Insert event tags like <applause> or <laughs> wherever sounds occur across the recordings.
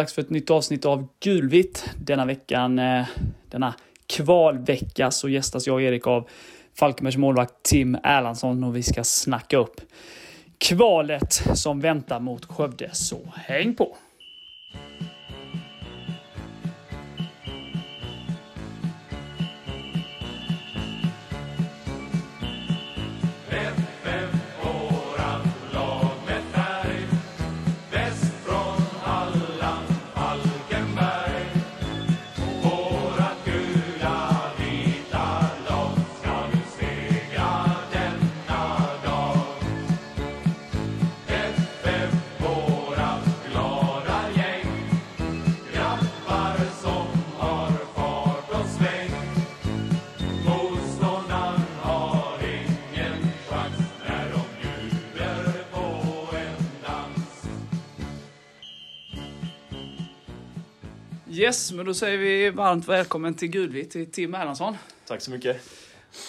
dags för ett nytt avsnitt av Gulvitt. Denna veckan, eh, denna kvalvecka, så gästas jag och Erik av Falkenbergs målvakt Tim Erlandsson och vi ska snacka upp kvalet som väntar mot Skövde. Så häng på! Yes, men då säger vi varmt välkommen till Gulvitt, till Tim Erlandsson. Tack så mycket.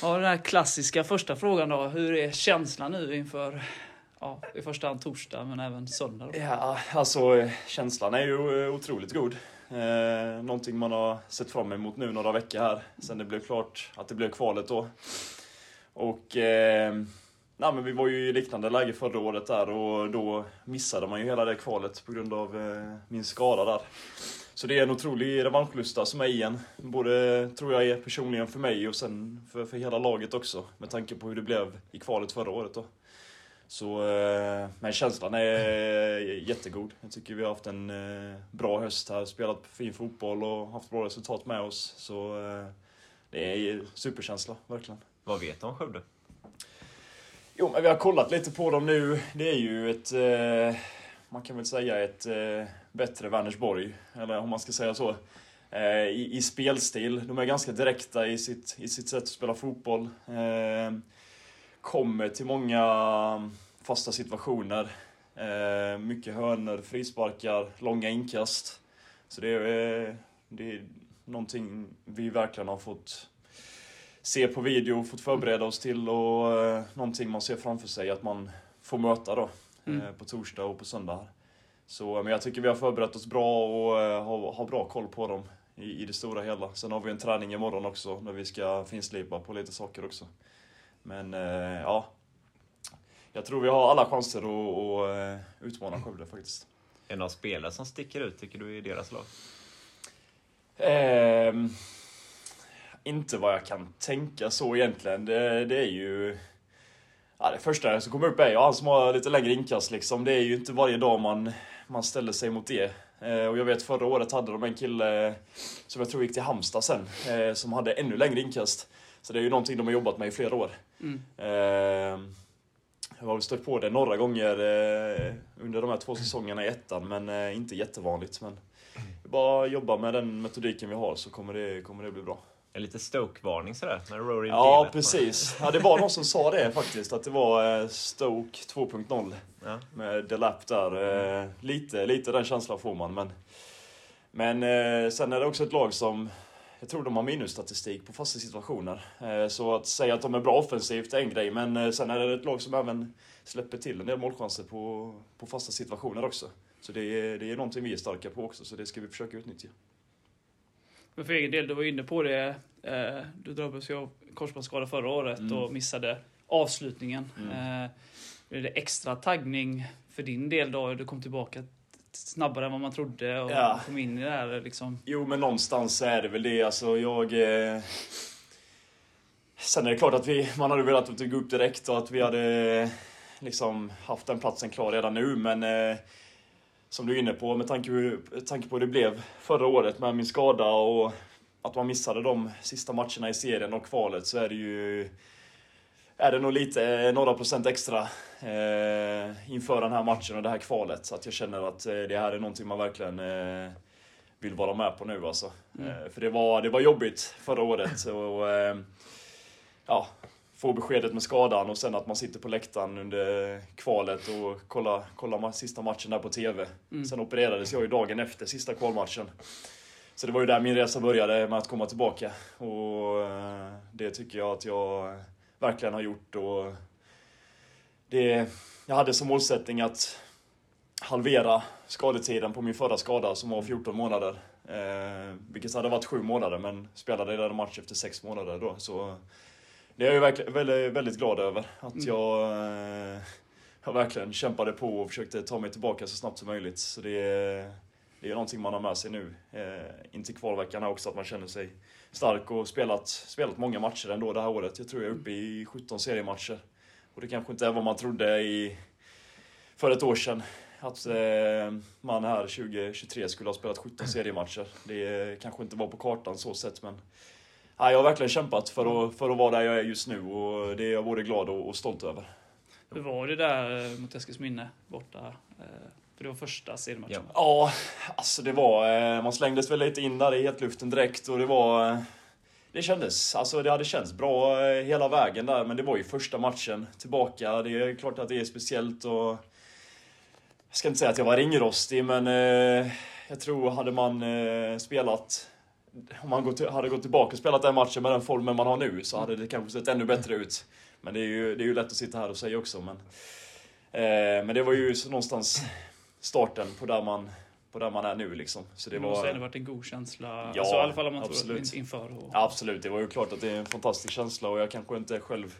Ja, den här klassiska första frågan då. Hur är känslan nu inför, ja, i första hand torsdag, men även söndag? Då? Ja, alltså känslan är ju eh, otroligt god. Eh, någonting man har sett fram emot nu några veckor här, sen det blev klart att det blev kvalet då. Och eh, nej, men vi var ju i liknande läge förra året där och då missade man ju hela det kvalet på grund av eh, min skada där. Så det är en otrolig revanschlusta som är i en. Både, tror jag, är personligen för mig och sen för, för hela laget också. Med tanke på hur det blev i kvalet förra året då. Så, eh, men känslan är jättegod. Jag tycker vi har haft en eh, bra höst här, spelat fin fotboll och haft bra resultat med oss. Så eh, det är superkänsla, verkligen. Vad vet du om Skövde? Jo, men vi har kollat lite på dem nu. Det är ju ett, man kan väl säga ett eh, bättre Vänersborg, eller om man ska säga så. Eh, I, I, spelstil. De är ganska direkta i sitt, i sitt sätt att spela fotboll. Eh, kommer till många mm, fasta situationer. Eh, mycket hörnor, frisparkar, långa inkast. Så det är, eh, det är någonting vi verkligen har fått se på video, fått förbereda oss till och eh, någonting man ser framför sig att man får möta då mm. på torsdag och på söndag. Så, men jag tycker vi har förberett oss bra och uh, har, har bra koll på dem i, i det stora hela. Sen har vi en träning imorgon också när vi ska finslipa på lite saker också. Men ja, jag tror vi har alla chanser att, att utmana Skövde faktiskt. Är det några spelare som sticker ut tycker du i deras lag? Eh, inte vad jag kan tänka så egentligen. Det, det är ju Ja, det första som kommer upp är ju han som har lite längre inkast liksom. Det är ju inte varje dag man, man ställer sig mot det. Eh, och jag vet förra året hade de en kille som jag tror gick till Halmstad sen, eh, som hade ännu längre inkast. Så det är ju någonting de har jobbat med i flera år. Mm. Eh, jag har väl stött på det några gånger under de här två säsongerna i ettan, men inte jättevanligt. Men bara jobba med den metodiken vi har så kommer det, kommer det bli bra. En lite Stoke-varning sådär, när Rory Ja, precis. Ja, det var någon som sa det faktiskt, att det var Stoke 2.0. Ja. Med Delap där. Lite, lite den känslan får man, men... Men sen är det också ett lag som... Jag tror de har minusstatistik på fasta situationer. Så att säga att de är bra offensivt är en grej, men sen är det ett lag som även släpper till en del målchanser på, på fasta situationer också. Så det är, det är någonting vi är starka på också, så det ska vi försöka utnyttja. Men för egen del, du var inne på det. Eh, du drabbades ju av korsbandsskada förra året mm. och missade avslutningen. Mm. Eh, blev det extra taggning för din del då? Du kom tillbaka snabbare än vad man trodde och ja. kom in i det här liksom. Jo, men någonstans är det väl det. Alltså, jag... Eh... Sen är det klart att vi, man hade velat att det gå upp direkt och att vi hade liksom haft den platsen klar redan nu, men eh, som du är inne på, med tanke, tanke på hur det blev förra året med min skada och att man missade de sista matcherna i serien och kvalet så är det ju är det nog lite, några procent extra eh, inför den här matchen och det här kvalet. Så att jag känner att eh, det här är någonting man verkligen eh, vill vara med på nu alltså. Mm. Eh, för det var, det var jobbigt förra året. Och, eh, ja, få beskedet med skadan och sen att man sitter på läktaren under kvalet och kollar, kollar sista matchen där på TV. Mm. Sen opererades jag ju dagen efter sista kvalmatchen. Så det var ju där min resa började med att komma tillbaka. Och eh, det tycker jag att jag verkligen har gjort. Och det, jag hade som målsättning att halvera skadetiden på min förra skada som var 14 månader. Eh, vilket hade varit 7 månader, men spelade redan match efter 6 månader då. Så det är jag ju verkligen väldigt, väldigt glad över. Att Mm. jag, eh, jag verkligen kämpade på och försökte ta mig tillbaka så snabbt som möjligt. Så det är, det är någonting man har med sig nu. Eh, till kvalveckan också, att man känner sig stark och spelat, spelat många matcher ändå det här året. Jag tror jag är uppe i 17 seriematcher. Och det kanske inte är vad man trodde i, för ett år sedan. Att eh, man här 2023 skulle ha spelat 17 seriematcher. Det kanske inte var på kartan så sett men ja, jag har verkligen kämpat för att, för att vara där jag är just nu och det är jag både glad och, och stolt över. Hur var det där eh, mot Eskilsminne borta? Eh, För det var första seriematchen. Ja. Ja, alltså det var... eh, Man slängdes väl lite in där i hetluften direkt och det var... Det kändes, alltså det hade känts bra hela vägen där men det var ju första matchen tillbaka. Det är klart att det är speciellt och... Jag ska inte säga att jag var ringrostig men jag tror hade man spelat... Om man gått, hade gått tillbaka och spelat den matchen med den formen man har nu så hade det kanske sett ännu bättre ut. Men det är ju, det är ju lätt att sitta här och säga också men... Eh, men det var ju någonstans starten på där man, på där man är nu liksom. Så det måste var... ändå varit en god känsla. Ja, alltså, I alla fall om man tror absolut. in- inför. Och... Absolut, det var ju klart att det är en fantastisk känsla och jag kanske inte själv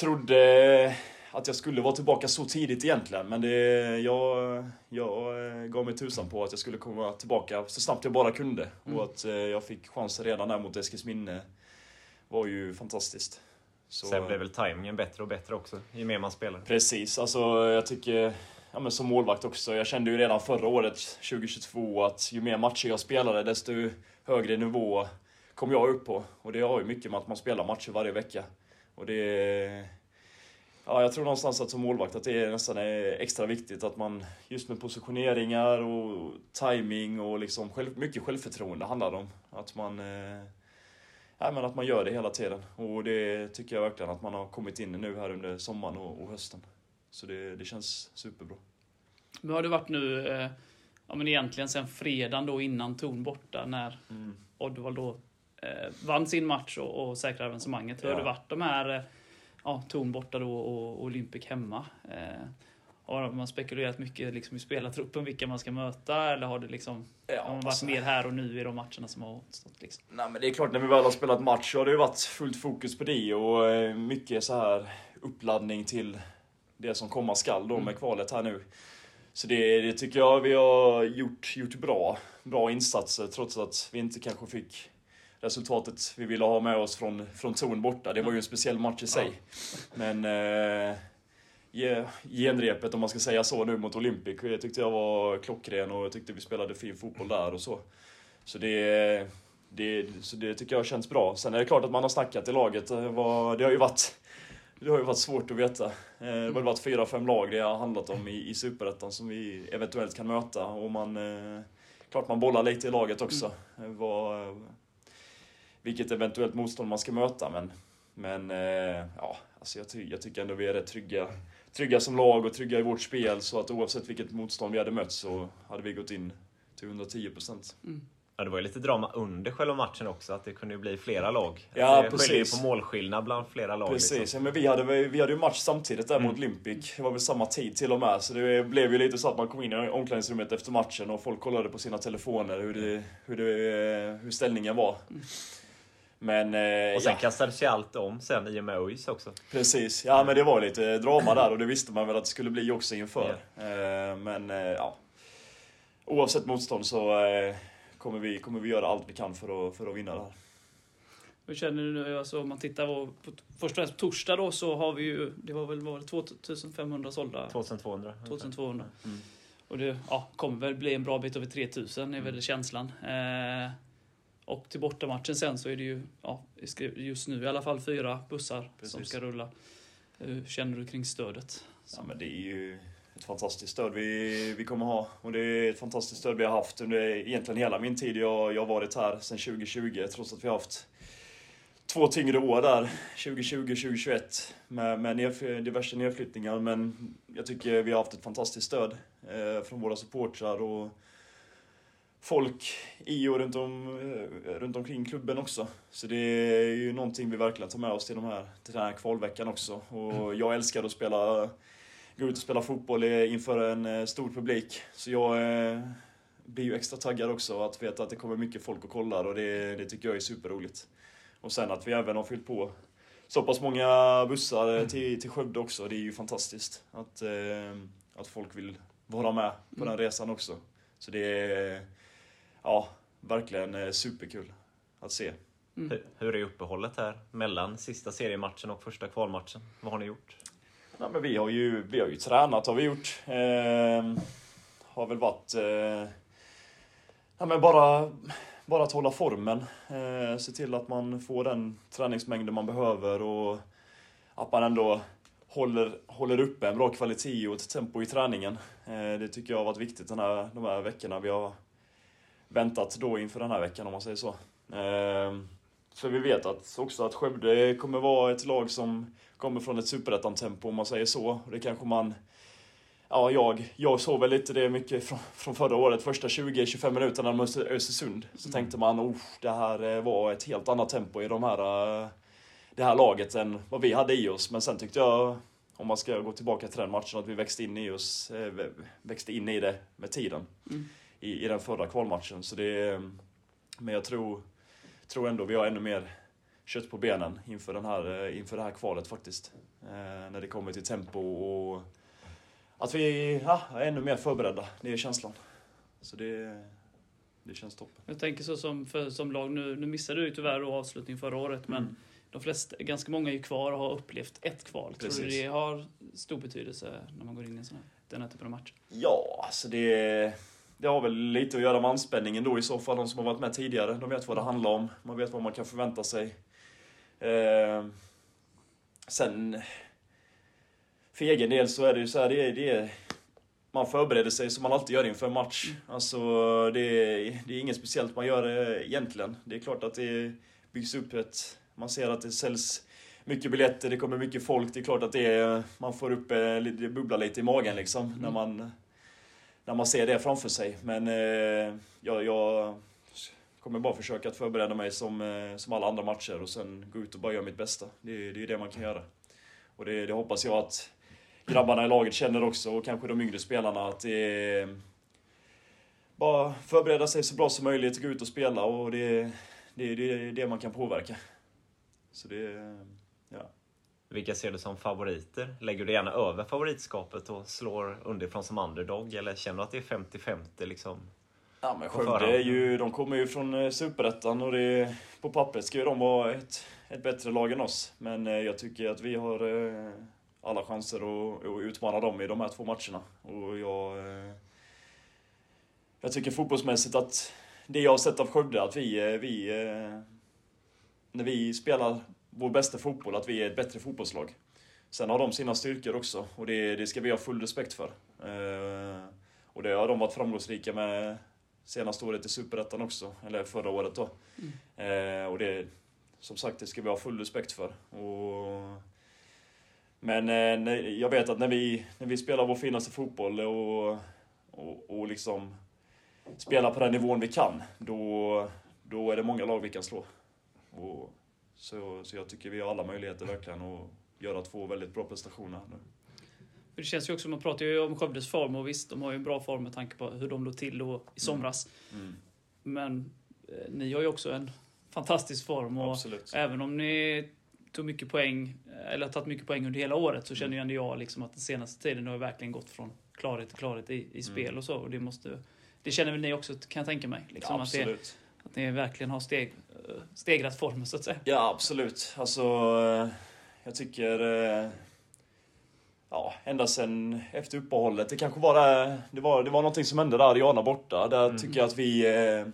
trodde att jag skulle vara tillbaka så tidigt egentligen. Men det, jag, jag eh, gav mig tusan på att jag skulle komma tillbaka så snabbt jag bara kunde. Mm. Och att eh, jag fick chansen redan där mot Eskilsminne var ju fantastiskt. Så, Sen blev väl tajmingen bättre och bättre också, ju mer man spelar. Precis, alltså jag tycker, ja men som målvakt också, jag kände ju redan förra året, 2022, att ju mer matcher jag spelade desto högre nivå kom jag upp på. Och det har ju mycket med att man spelar matcher varje vecka. Och det Ja, jag tror någonstans att som målvakt att det är nästan är extra viktigt att man just med positioneringar och timing och liksom själv, mycket självförtroende handlar det om. Att man, eh, ja, men att man gör det hela tiden. Och det tycker jag verkligen att man har kommit in i nu här under sommaren och, och hösten. Så det, det känns superbra. Men har det varit nu, eh, ja men egentligen sen fredagen då innan Torn borta när Oddvall då eh, vann sin match och, och säkrade avancemanget. Hur har Ja. det varit de här, eh, ja Torn borta då och, Olympic hemma? Eh, har man spekulerat mycket liksom i spelartruppen vilka man ska möta eller har det liksom Ja, har man varit alltså- mer här och nu i de matcherna som har återstått? Liksom? Nej men det är klart, när vi väl har spelat match så har det ju varit fullt fokus på det och eh, mycket så här uppladdning till det som komma skall då med kvalet här nu. Så det, det tycker jag vi har gjort, gjort bra. Bra insatser trots att vi inte kanske fick resultatet vi ville ha med oss från, från Torn borta. Det var ju en speciell match i sig. Men eh, ge- genrepet, om man ska säga så nu, mot Olympic det tyckte jag var klockren och jag tyckte vi spelade fin fotboll där och så. Så det, det, så det tycker jag känns bra. Sen är det klart att man har snackat i laget. Det, var, det har ju varit det har ju varit svårt att veta. Eh, Det har varit fyra, fem lag det har handlat om i, i Superettan som vi eventuellt kan möta. Och man, eh, klart man bollar lite i laget också. Eh, Vad, vilket eventuellt motstånd man ska möta. Men, men eh, ja, alltså jag, ty, jag tycker ändå vi är rätt trygga, trygga som lag och trygga i vårt spel. Så att oavsett vilket motstånd vi hade mött så hade vi gått in till 110 procent. Ja, det var ju lite drama under själva matchen också, att det kunde ju bli flera lag. Ja, det skiljer ju precis. på målskillnad bland flera lag. Precis, Liksom. ja, men vi hade, vi hade ju match samtidigt där Mm. mot Olympic. Det var väl samma tid till och med. Så det blev ju lite så att man kom in i omklädningsrummet efter matchen och folk kollade på sina telefoner hur, det, hur, det, hur ställningen var. Men eh, Och sen ja, kastades ju allt om sen i och med ÖIS också. precis. Ja men det var lite drama där och det visste man väl att det skulle bli också inför. Eh, men eh, ja. Oavsett motstånd så eh, kommer, vi, kommer vi göra allt vi kan för att, för att vinna det här. Hur känner du nu? Alltså, om man tittar på, på, först och främst på torsdag då så har vi ju, det var väl var det 2500 sålda? 2200. 2200. Mm. Och det ja, kommer väl bli en bra bit över 3000 är väl känslan. Eh, och till bortamatchen sen så är det ju ja, just nu i alla fall fyra bussar som Precis. ska rulla. Hur känner du kring stödet? Ja, men det är ju ett fantastiskt stöd vi, vi kommer ha. Och det är ett fantastiskt stöd vi har haft under egentligen hela min tid jag, har varit här sedan 2020. Trots att vi har haft två tyngre år där, 2020 och 2021. Med, med diverse nedflyttningar. Men jag tycker vi har haft ett fantastiskt stöd eh, från våra supportrar och folk i och runt, om, eh, runt omkring klubben också. Så det är ju någonting vi verkligen tar med oss till, de här, till den här kvalveckan också. Och jag älskar att spela gå ut och spela fotboll inför en eh, stor publik. Så jag eh, blir ju extra taggad också att veta att det kommer mycket folk och kollar och det, det tycker jag är superroligt. Och sen att vi även har fyllt på så pass många bussar till, till Skövde också, det är ju fantastiskt. Att, att folk vill vara med på mm. den resan också. Så det är ja, verkligen superkul att se. Mm. Hur, hur är uppehållet här mellan sista seriematchen och första kvalmatchen? Vad har ni gjort? Ja, men vi, har ju, vi har ju tränat har vi gjort. Eh, har väl varit... Eh, ja, men bara, bara att hålla formen. Eh, se till att man får den träningsmängden man behöver och att man ändå håller, håller uppe en bra kvalitet och ett tempo i träningen. Eh, det tycker jag har varit viktigt den här, de här veckorna vi har väntat då inför den här veckan om man säger så. Eh, för vi vet att, också att Skövde kommer vara ett lag som kommer från ett superettan-tempo om man säger så. Det kanske man... Ja, jag, jag såg väl lite det mycket från, från förra året. Första 20-25 minuterna mötte Östersund. Så mm. tänkte man, oh, det här eh, var ett helt annat tempo i de här, eh, det här laget än vad vi hade i oss. Men sen tyckte jag, om man ska gå tillbaka till den matchen, att vi växte in i oss, eh, växte in i det med tiden. Mm. I, I den förra kvalmatchen. Så det, men jag tror tror ändå vi har ännu mer kött på benen inför, den här, eh, inför det här kvalet faktiskt. Eh, när det kommer till tempo och att vi ja, är ännu mer förberedda. Det är känslan. Så det, det känns toppen. Jag tänker så som, för, som lag, nu, nu missade du tyvärr avslutningen förra året, men mm. de flesta, ganska många är kvar och har upplevt ett kval. Precis. Tror du det har stor betydelse när man går in i sån här, den här typen av match? Ja, alltså det det har väl lite att göra med anspänningen då i så fall, de som har varit med tidigare. De vet vad det handlar om, man vet vad man kan förvänta sig. Eh, sen, för egen del så är det ju så här, det är, det är, man förbereder sig som man alltid gör inför en match. Alltså, det är, det är inget speciellt man gör egentligen. Det är klart att det byggs upp ett, man ser att det säljs mycket biljetter, det kommer mycket folk. Det är klart att det är, man får upp, det bubblar lite i magen liksom, mm. när man när man ser det framför sig. Men eh, jag, jag kommer bara försöka att förbereda mig som, eh, som alla andra matcher och sen gå ut och bara göra mitt bästa. Det, det är det man kan göra. Och det, det hoppas jag att grabbarna i laget känner också, och kanske de yngre spelarna, att det är eh, bara förbereda sig så bra som möjligt, gå ut och spela och det, det, det är det man kan påverka. Så det, ja. Vilka ser du som favoriter? Lägger du gärna över favoritskapet och slår underifrån som underdog? Eller känner du att det är 50-50 liksom? Ja men Skövde är ju, de kommer ju från eh, Superettan och det, på pappret ska ju de vara ett, ett bättre lag än oss. Men eh, jag tycker att vi har eh, alla chanser att, att utmana dem i de här två matcherna. Och jag, jag tycker fotbollsmässigt att det jag har sett av Skövde, att vi, vi när vi spelar vår bästa fotboll, att vi är ett bättre fotbollslag. Sen har de sina styrkor också och det, det ska vi ha full respekt för. Eh, och det har de varit framgångsrika med senaste året i Superettan också, eller förra året då. Mm. Eh, och det, som sagt, det ska vi ha full respekt för. Och, men eh, jag vet att när vi, när vi spelar vår finaste fotboll och, och, och liksom spelar på den nivån vi kan, då, då är det många lag vi kan slå. Och så, så jag tycker vi har alla möjligheter verkligen att göra två väldigt bra prestationer nu. det känns ju också, man pratar ju om Skövdes form och visst, de har ju en bra form med tanke på hur de låg till då i mm. somras. Mm. Mm. Men eh, ni har ju också en fantastisk form och Absolut. även om ni tog mycket poäng, eller har tagit mycket poäng under hela året, så känner ju ändå jag liksom att den senaste tiden har verkligen gått från klarhet till klarhet i, i spel mm. och så. Och det, måste, det känner väl ni också, kan jag tänka mig? Liksom, ja, absolut. Att, det, att ni verkligen har steg, stegrat formen så att säga. Ja, absolut. Alltså, eh, jag tycker... Eh, ja, ända sen efter uppehållet. Det kanske var det, det var, det var någonting som hände där, Ariana borta. Där mm. tycker jag att vi... Eh,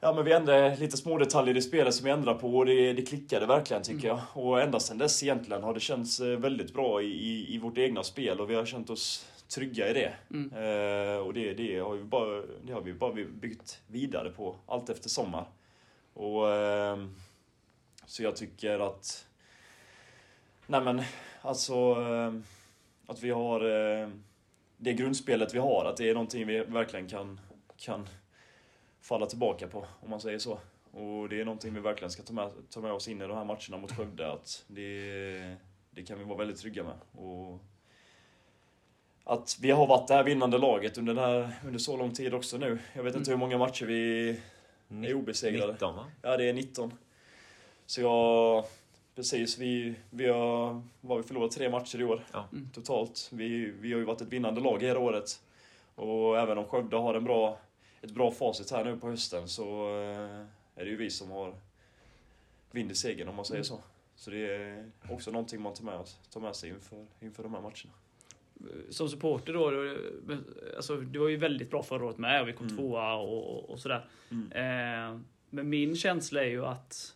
ja, men vi ändrade lite små detaljer i spelet som vi ändrade på och det, det klickade verkligen tycker mm. jag. Och ända sen dess egentligen har det känts väldigt bra i, i, i vårt egna spel och vi har känt oss trygga i det. Mm. Eh, och det, det, har vi bara, det har vi bara byggt vidare på allt efter sommar. Och, eh, så jag tycker att... Nej men, alltså... Eh, att vi har... Eh, det grundspelet vi har, att det är någonting vi verkligen kan, kan falla tillbaka på, om man säger så. Och det är någonting vi verkligen ska ta med, ta med oss in i de här matcherna mot Skövde, att det, det kan vi vara väldigt trygga med. Och att vi har varit det här vinnande laget under, här, under så lång tid också nu. Jag vet inte hur många matcher vi är obesegrade. 19 va? Ja, det är 19. Så jag... Precis, vi, vi har, vad, vi förlorat tre matcher i år Ja. Mm. totalt. Vi, vi har ju varit ett vinnande lag hela året. Och även om Skövde har en bra, ett bra facit här nu på hösten så eh, är det ju vi som har vinner segern om man säger så. Så det är också någonting man tar med, oss, tar med sig inför, inför de här matcherna. Som supporter då, alltså det var ju väldigt bra förra året med och vi kom Mm. tvåa och, och, sådär. Mm. Eh, men min känsla är ju att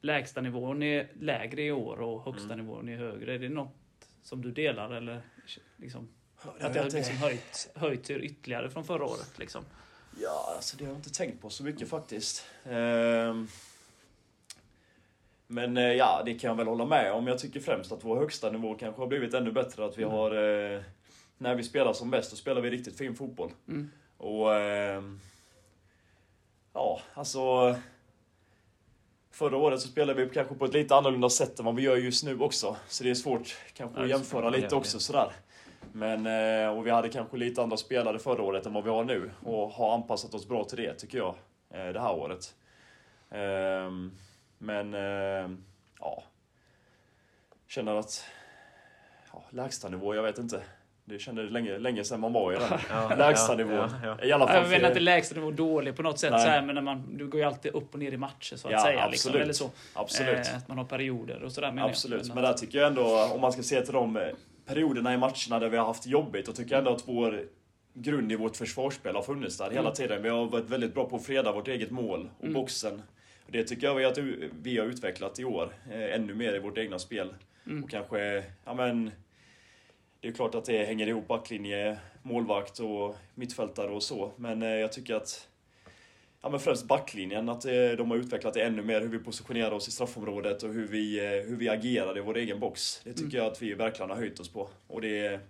lägsta nivån är lägre i år och högsta Mm. nivån är högre. Är det något som du delar eller liksom, att det har liksom höjt, höjt er ytterligare från förra året? Liksom? Ja, alltså det har jag inte tänkt på så mycket faktiskt. Ehm, Men eh, ja, det kan jag väl hålla med om. Jag tycker främst att vår högsta nivå kanske har blivit ännu bättre. Att vi Mm. har... eh, När vi spelar som bäst, då spelar vi riktigt fin fotboll. Mm. Och... ehm, Ja, alltså... Förra året så spelade vi kanske på ett lite annorlunda sätt än vad vi gör just nu också. Så det är svårt kanske Ja, att jämföra lite också sådär. Men, eh, och vi hade kanske lite andra spelare förra året än vad vi har nu. Och har anpassat oss bra till det tycker jag. eh, Det här året. Ehm, Men, ehm, ja. Känner att... Ja, lägstanivå, jag vet inte. Det kändes länge, länge sedan man var i den <laughs> Ja, lägsta ja, ja, ja. I alla fall Jag menar inte lägsta nivå dålig på något sätt, så här, men när man, du går ju alltid upp och ner i matcher så att Ja, säga. Liksom, absolut. eller så. Absolut. Eh, att man har perioder och sådär. menar jag. Absolut, Men men där tycker jag ändå, om man ska se till de eh, perioderna i matcherna där vi har haft jobbigt, då tycker jag ändå att vår grund i vårt försvarsspel har funnits där hela Mm. tiden. Vi har varit väldigt bra på att freda vårt eget mål och Mm. boxen. Det tycker jag att vi har utvecklat i år, eh, ännu mer i vårt egna spel. Mm. Och kanske, ja men, det är klart att det hänger ihop backlinje, målvakt och mittfältare och så. Men eh, jag tycker att Ja men främst backlinjen, att eh, de har utvecklat det ännu mer, hur vi positionerar oss i straffområdet och hur vi, hur vi agerar i vår egen box. Det tycker Mm. jag att vi verkligen har höjt oss på. Och det,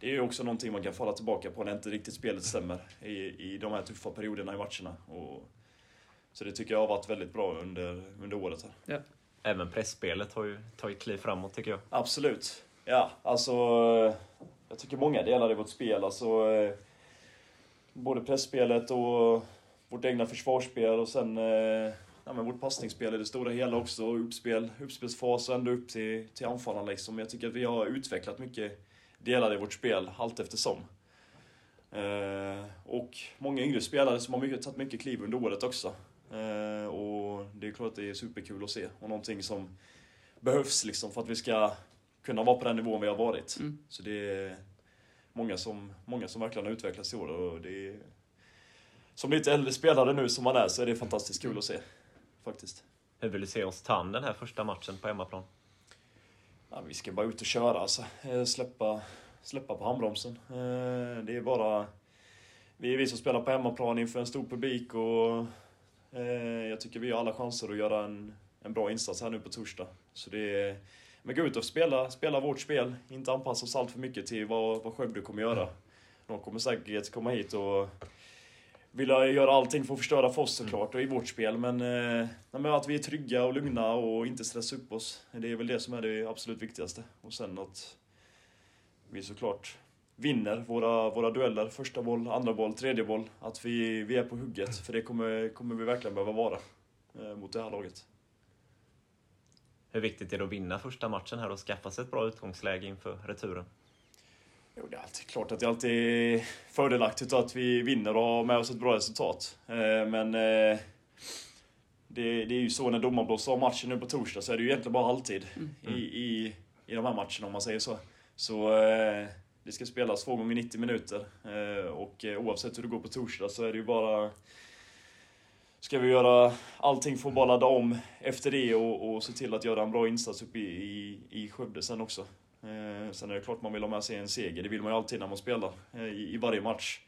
det är ju också någonting man kan falla tillbaka på när inte riktigt spelet stämmer i, i de här tuffa perioderna i matcherna. Och, så det tycker jag har varit väldigt bra under, under året här. Även pressspelet har ju tagit kliv framåt tycker jag. Absolut. Ja, alltså... Jag tycker många delar i vårt spel. Alltså, eh, både pressspelet och vårt egna försvarsspel och sen eh, ja, men vårt passningsspel i det stora hela också. Uppspel, uppspelsfas och ända upp till, till anfallarna liksom. Jag tycker att vi har utvecklat mycket delar i vårt spel allt eftersom. Eh, och många yngre spelare som har mycket, tagit mycket kliv under året också. Eh, och det är klart att det är superkul att se och någonting som behövs liksom för att vi ska kunna vara på den nivån vi har varit. Mm. Så det är många som, många som verkligen har utvecklats i år och det är, som lite äldre spelare nu som man är så är det fantastiskt kul att se. Faktiskt. Hur vill du se oss ta den här första matchen på hemmaplan? Ja, vi ska bara ut och köra alltså. Eh, Släppa, släppa på handbromsen. Eh, Det är bara... Vi är vi som spelar på hemmaplan inför en stor publik och Eh, jag tycker vi har alla chanser att göra en, en bra insats här nu på torsdag. Så det är... Men gå ut och spela, spela vårt spel. Inte anpassa oss allt för mycket till vad, vad Skövde kommer göra. De kommer säkert komma hit och vilja göra allting för att förstöra för oss såklart och i vårt spel. Men, eh, att vi är trygga och lugna och inte stressa upp oss. Det är väl det som är det absolut viktigaste. Och sen att vi såklart vinner våra, våra dueller. Första boll, andra boll, tredje boll. Att vi, vi är på hugget. För det kommer, kommer vi verkligen behöva vara eh, mot det här laget. Hur viktigt är det att vinna första matchen här och skaffa sig ett bra utgångsläge inför returen? Jo, det är alltid klart att det alltid är fördelaktigt att vi vinner och har med oss ett bra resultat. Eh, Men eh, det, det är ju så när domaren blåser av matchen nu på torsdag så är det ju egentligen bara halvtid i, i, i de här matcherna om man säger så. Så eh, det ska spelas två gånger 90 minuter eh, och eh, oavsett hur det går på torsdag så är det ju bara Ska vi göra allting för att bara ladda om efter det och, och se till att göra en bra insats uppe i, i, i Skövde sen också. Eh, sen är det klart man vill ha med sig en seger. Det vill man ju alltid när man spelar i, i varje match.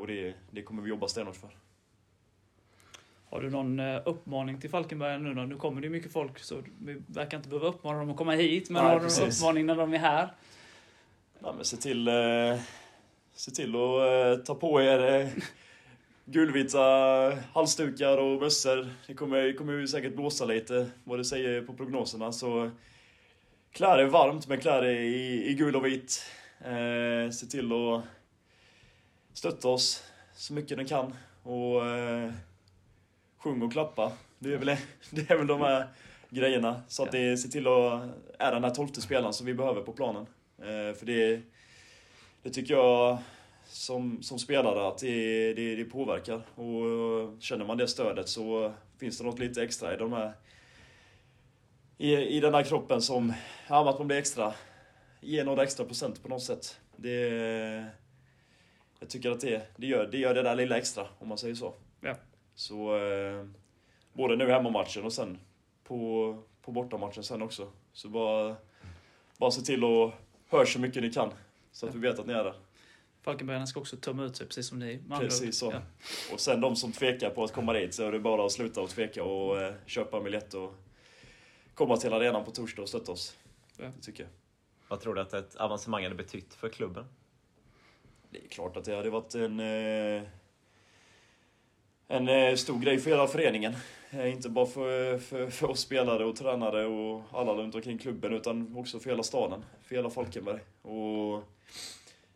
Och det, det kommer vi jobba stenhårt för. Har du någon uppmaning till Falkenberg nu då? Nu kommer det ju mycket folk så vi verkar inte behöva uppmana dem att komma hit. Men Nej, har du någon uppmaning när de är här? Ja, men se till, eh, se till att eh, ta på er eh, gulvita halsdukar och mössor. Det kommer, kommer ju säkert blåsa lite vad det säger på prognoserna. Så klä er varmt men klä er i, i gul och vit. Eh, se till att stötta oss så mycket ni kan. Och eh, sjung och klappa. Det är väl, <laughs> det är väl de här grejerna. Så att det se till att är den här tolfte spelaren som vi behöver på planen. Eh, för det, det tycker jag som, som spelare att det, det, det påverkar. Och känner man det stödet så finns det något lite extra i de här i, i den här kroppen som, ja, att man blir extra, ger några extra procent på något sätt. Det, jag tycker att det, det, gör, det gör det där lilla extra, om man säger så. Ja. Så eh, både nu hemmamatchen och sen på, på bortamatchen sen också. Så bara, bara se till att höra så mycket ni kan, så att vi vet att ni är där. Falkenbergarna ska också tömma ut sig, precis som ni. ord. Precis så. Ja. Och sen de som tvekar på att komma dit så är det bara att sluta att tveka och eh, köpa en biljett och komma till arenan på torsdag och stötta oss. Ja. Det tycker jag. Vad tror du att ett avancemang hade betytt för klubben? Det är klart att det hade varit en, eh, en eh, stor grej för hela föreningen. Eh, Inte bara för, för, för oss spelare och tränare och alla runt omkring klubben utan också för hela staden, för hela Falkenberg. Och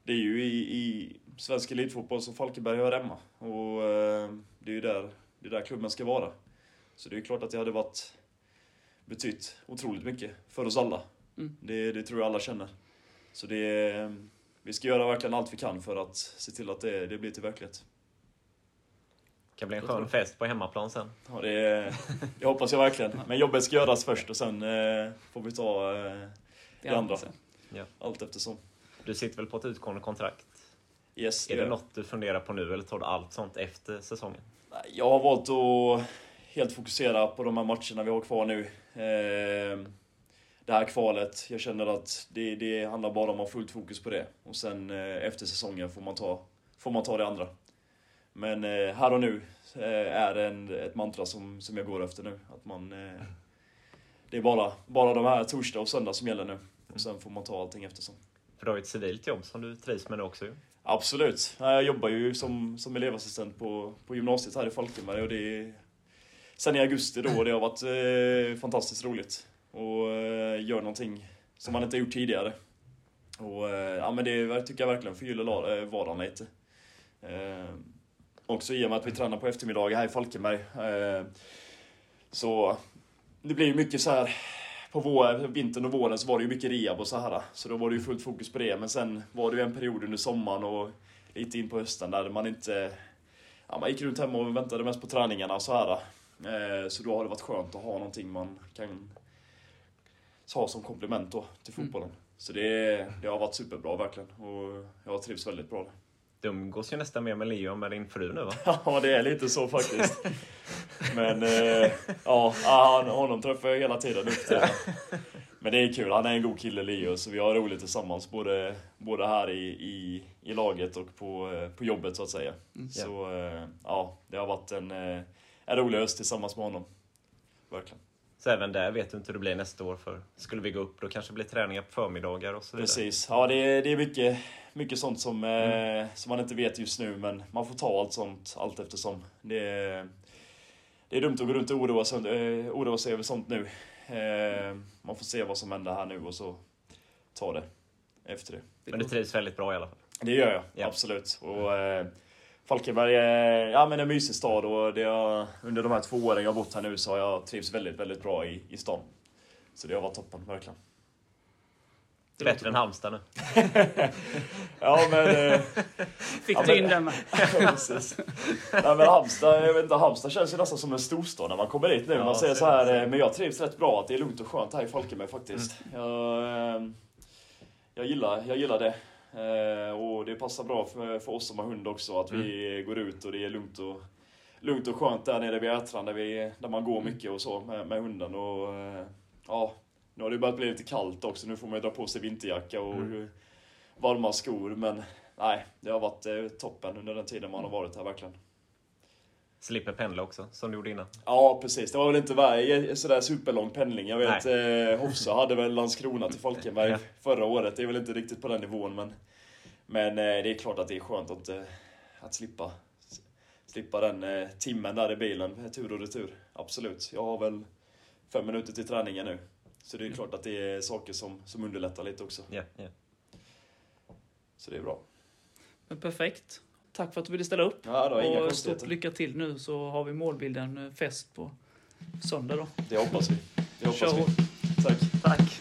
det är ju i, i svensk elitfotboll som Falkenberg hör hemma. Och eh, det är ju där, det är där klubben ska vara. Så det är klart att det hade varit betytt otroligt mycket för oss alla. Mm. Det, det tror jag alla känner. Så det, vi ska göra verkligen allt vi kan för att se till att det, det blir till verklighet. Kan bli en skön fest på hemmaplan sen. Ja, det, det hoppas jag verkligen. Men jobbet ska göras först och sen eh, får vi ta eh, Det det andra. sen. allt eftersom. Du sitter väl på ett utgående kontrakt? Yes, Är det jag. något du funderar på nu eller tar du allt sånt efter säsongen? Jag har valt att helt fokusera på de här matcherna vi har kvar nu. Eh, det här kvalet, jag känner att det, det handlar bara om att ha fullt fokus på det. Och sen eh, efter säsongen får man ta, får man ta det andra. Men eh, här och nu eh, är det en, ett mantra som, som jag går efter nu. Att man, eh, det är bara, bara de här torsdag och söndag som gäller nu. Och sen får man ta allting eftersom. För du har ju ett civilt jobb som du trivs med nu också ju. Absolut. Jag jobbar ju som, som elevassistent på, på gymnasiet här i Falkenberg och det är sen i augusti då och det har varit eh, fantastiskt roligt. Och eh, gör någonting som man inte gjort tidigare. Och eh, ja men det tycker jag verkligen förgyller eh, vardagen lite. Eh, också i och med att vi tränar på eftermiddagar här i Falkenberg. Eh, så det blir ju mycket så här på vår, vintern och våren så var det ju mycket rehab och så här. Så då var det ju fullt fokus på det. Men sen var det ju en period under sommaren och lite in på hösten där man inte... Ja, man gick runt hemma och väntade mest på träningarna och så här. Eh, Så då har det varit skönt att ha någonting man kan ha som komplement då till Mm. fotbollen. Så det, det har varit superbra verkligen. Och jag har trivts väldigt bra där. Du umgås ju nästan mer med Leo än med din fru nu va? <laughs> Ja, det är lite så faktiskt. Men eh, ja, han, honom träffar jag hela tiden nu. Men det är kul, han är en god kille Leo, så vi har roligt tillsammans både, både här i, i, i laget och på, eh, på jobbet så att säga. Mm. Så eh, ja, det har varit en, eh, en rolig höst tillsammans med honom. Verkligen. Så även där vet du inte hur det blir nästa år för skulle vi gå upp då kanske det blir träningar på förmiddagar och så vidare. Precis. Ja, det är, det är mycket, mycket sånt som, eh, som man inte vet just nu, men man får ta allt sånt allt eftersom. Det är, det är dumt att gå runt och oroa sig, eh, oroa sig över sånt nu. Eh, man får se vad som händer här nu och så ta det efter det. Men du trivs väldigt bra i alla fall. Det gör jag, Ja. absolut. Och, eh, Falkenberg är ja, men en mysig stad och det har, under de här två åren jag har bott här nu så har jag trivts väldigt, väldigt bra i, i stan. Så det har varit toppen, verkligen. Det Bättre än Halmstad nu. <laughs> Ja, men... Eh, Fick Ja, du men- in den <laughs> med? Nej men Halmstad, jag vet inte, Halmstad känns ju nästan som en storstad när man kommer dit nu. Ja, man säger så så är det. här, eh, men jag trivs rätt bra att det är lugnt och skönt här i Falkenberg faktiskt. Jag, eh, jag, gillar, jag gillar det. Eh, Och det passar bra för, för oss som har hund också, att vi går ut och det är lugnt och, lugnt och skönt där nere vid Ätran där, vi, där man går mycket och så med, med hunden. Och, eh, ja, nu har det börjat bli lite kallt också, nu får man ju dra på sig vinterjacka och varma skor. Men nej, det har varit eh, toppen under den tiden man har varit här verkligen. Slipper pendla också, som du gjorde innan. Ja, precis. Det var väl inte vä- sådär superlång pendling. Jag vet, eh, Hossa hade väl Landskrona till Falkenberg <laughs> Ja. förra året. Det är väl inte riktigt på den nivån, men, men eh, det är klart att det är skönt att, eh, att slippa, slippa den eh, timmen där i bilen, tur och retur. Absolut. Jag har väl fem minuter till träningen nu. Så det är klart att det är saker som, som underlättar lite också. Ja, ja. Så det är bra. Men perfekt. Tack för att du ville ställa upp. Ja, inga och stort lycka till nu så har vi målbilden eh, fest på söndag då. Det hoppas vi. Det hoppas Kör vi. Tack. Tack.